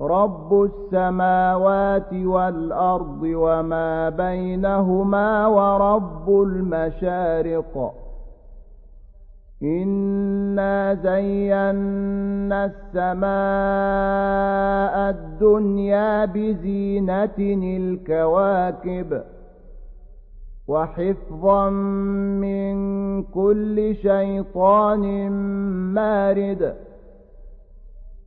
رب السماوات والأرض وما بينهما ورب المشارق إنا زينا السماء الدنيا بزينة الكواكب وحفظا من كل شيطان مارد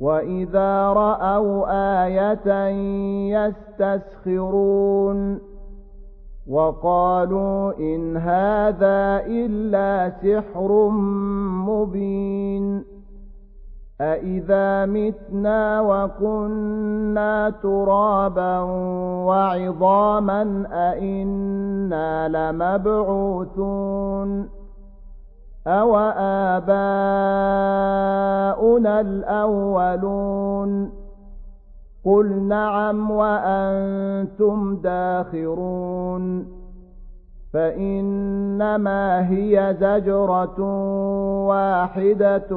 وإذا رأوا آية يستسخرون وقالوا إن هذا إلا سحر مبين أإذا متنا وكنا ترابا وعظاما أإنا لمبعوثون أوآباؤنا الأولون قل نعم وأنتم داخرون فإنما هي زجرة واحدة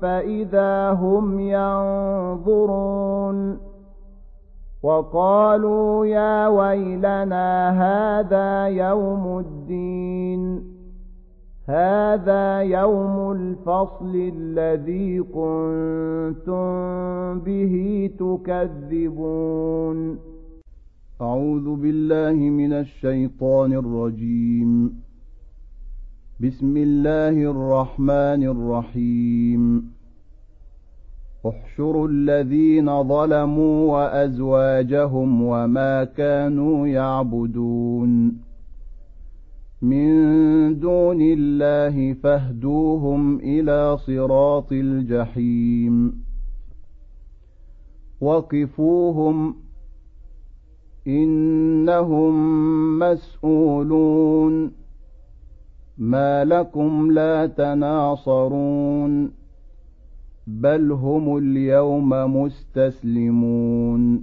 فإذا هم ينظرون وقالوا يا ويلنا هذا يوم الدين هذا يوم الفصل الذي كنتم به تكذبون. أعوذ بالله من الشيطان الرجيم. بسم الله الرحمن الرحيم. احشروا الذين ظلموا وأزواجهم وما كانوا يعبدون. من دون الله فاهدوهم إلى صراط الجحيم. وقفوهم إنهم مسؤولون. ما لكم لا تناصرون. بل هم اليوم مستسلمون.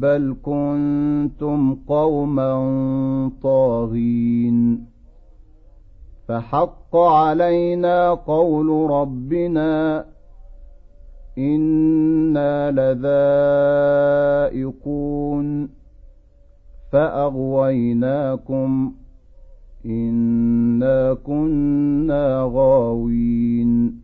بل كنتم قوما طاغين فحق علينا قول ربنا أنا لذائقون فاغويناكم انا كنا غاوين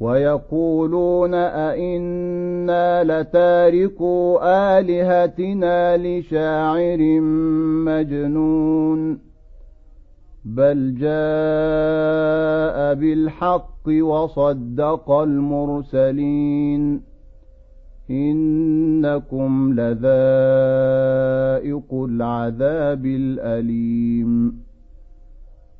ويقولون أئنا لتاركوا آلهتنا لشاعر مجنون بل جاء بالحق وصدق المرسلين إنكم لذائق العذاب الأليم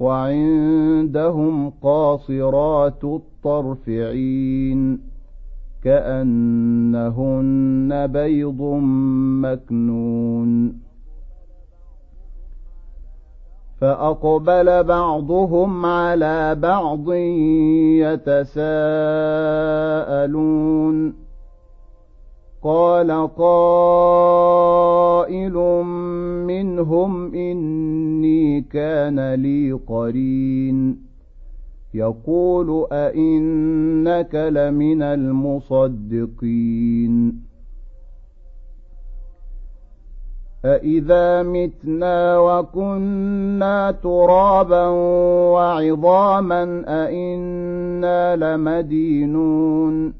وعندهم قاصرات الطرف عين كأنهن بيض مكنون. فأقبل بعضهم على بعض يتساءلون. قال قائل منهم إني كان لي قرين. يقول أئنك لمن المصدقين. أإذا متنا وكنا ترابا وعظاما أئنا لمدينون.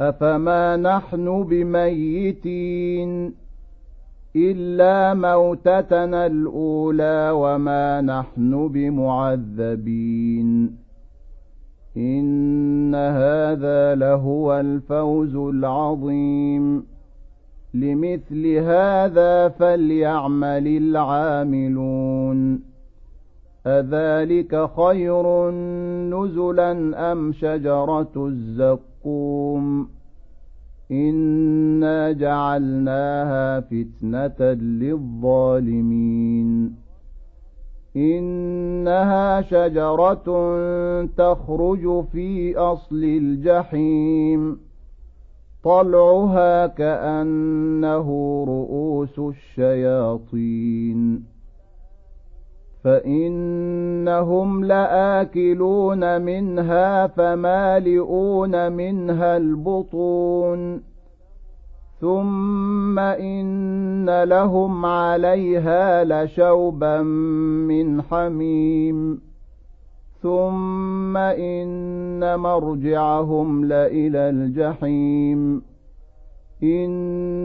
أفما نحن بميتين إلا موتتنا الأولى وما نحن بمعذبين إن هذا لهو الفوز العظيم لمثل هذا فليعمل العاملون أذلك خير نزلا أم شجرة الزقوم إنا جعلناها فتنة للظالمين إنها شجرة تخرج في أصل الجحيم طلعها كأنه رؤوس الشياطين فإنهم لآكلون منها فمالئون منها البطون. ثم إن لهم عليها لشوبا من حميم. ثم إن مرجعهم لإلى الجحيم.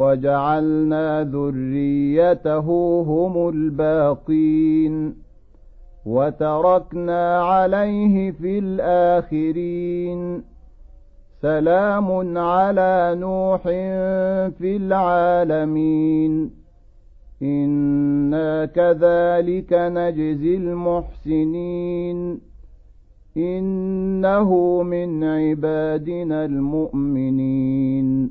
وجعلنا ذريته هم الباقين وتركنا عليه في الآخرين سلام على نوح في العالمين إنا كذلك نجزي المحسنين إنه من عبادنا المؤمنين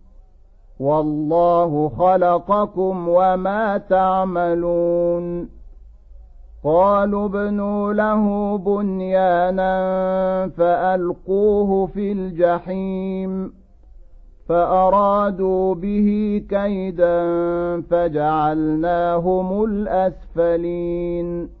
والله خلقكم وما تعملون. قالوا ابنوا له بنيانا فألقوه في الجحيم فأرادوا به كيدا فجعلناهم الأسفلين.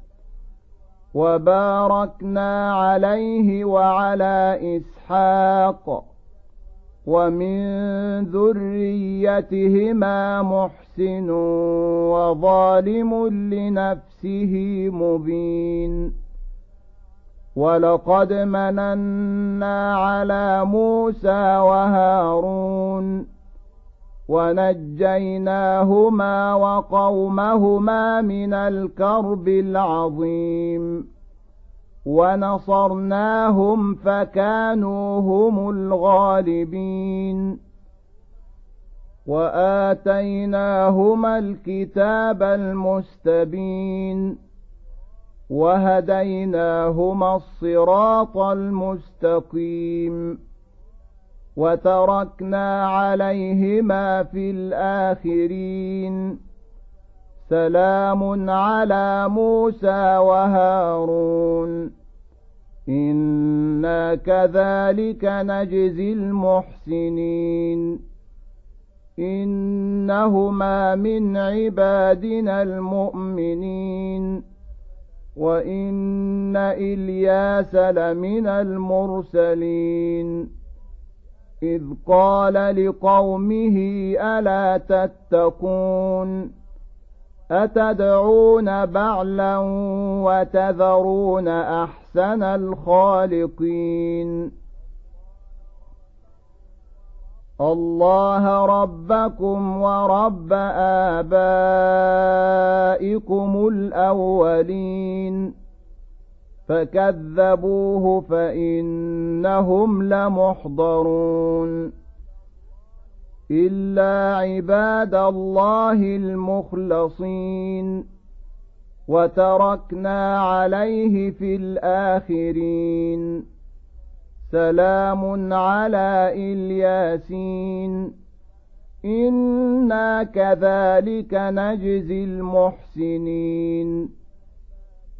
وباركنا عليه وعلى إسحاق ومن ذريتهما محسن وظالم لنفسه مبين ولقد مننا على موسى وهارون ونجيناهما وقومهما من الكرب العظيم. ونصرناهم فكانوا هم الغالبين. وآتيناهما الكتاب المستبين. وهديناهما الصراط المستقيم. وتركنا عليهما في الآخرين. سلام على موسى وهارون. إنا كذلك نجزي المحسنين. إنهما من عبادنا المؤمنين. وإن إلياس لمن المرسلين. إذ قال لقومه ألا تتقون؟ أتدعون بعلا وتذرون أحسن الخالقين؟ الله ربكم ورب آبائكم الأولين. فكذبوه فإنهم لمحضرون. إلا عباد الله المخلصين. وتركنا عليه في الآخرين. سلام على إلياسين. إنا كذلك نجزي المحسنين.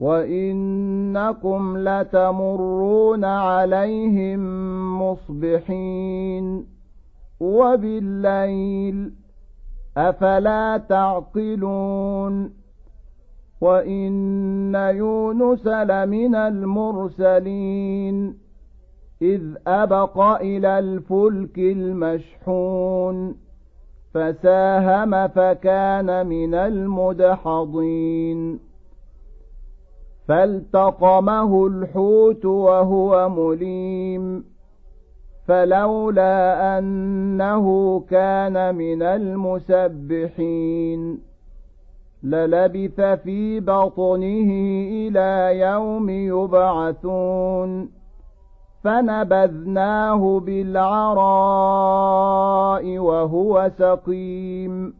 وإنكم لتمرون عليهم مصبحين وبالليل أفلا تعقلون وإن يونس لمن المرسلين إذ أبق إلى الفلك المشحون فساهم فكان من المدحضين فالتقمه الحوت وهو مليم فلولا أنه كان من المسبحين للبث في بطنه إلى يوم يبعثون فنبذناه بالعراء وهو سقيم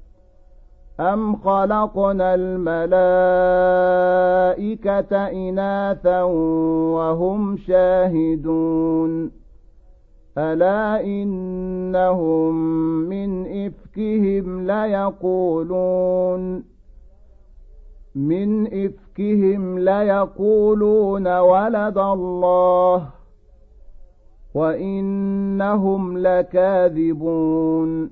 أم خلقنا الملائكة إناثا وهم شاهدون ألا إنهم من إفكهم ليقولون من إفكهم ليقولون ولد الله وإنهم لكاذبون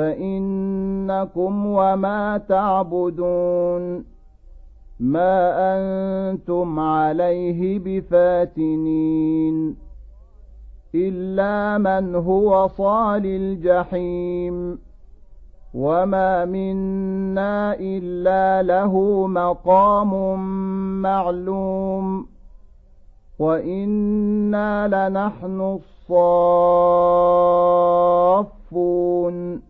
فإنكم وما تعبدون ما أنتم عليه بفاتنين إلا من هو صال الجحيم وما منا إلا له مقام معلوم وإنا لنحن الصافون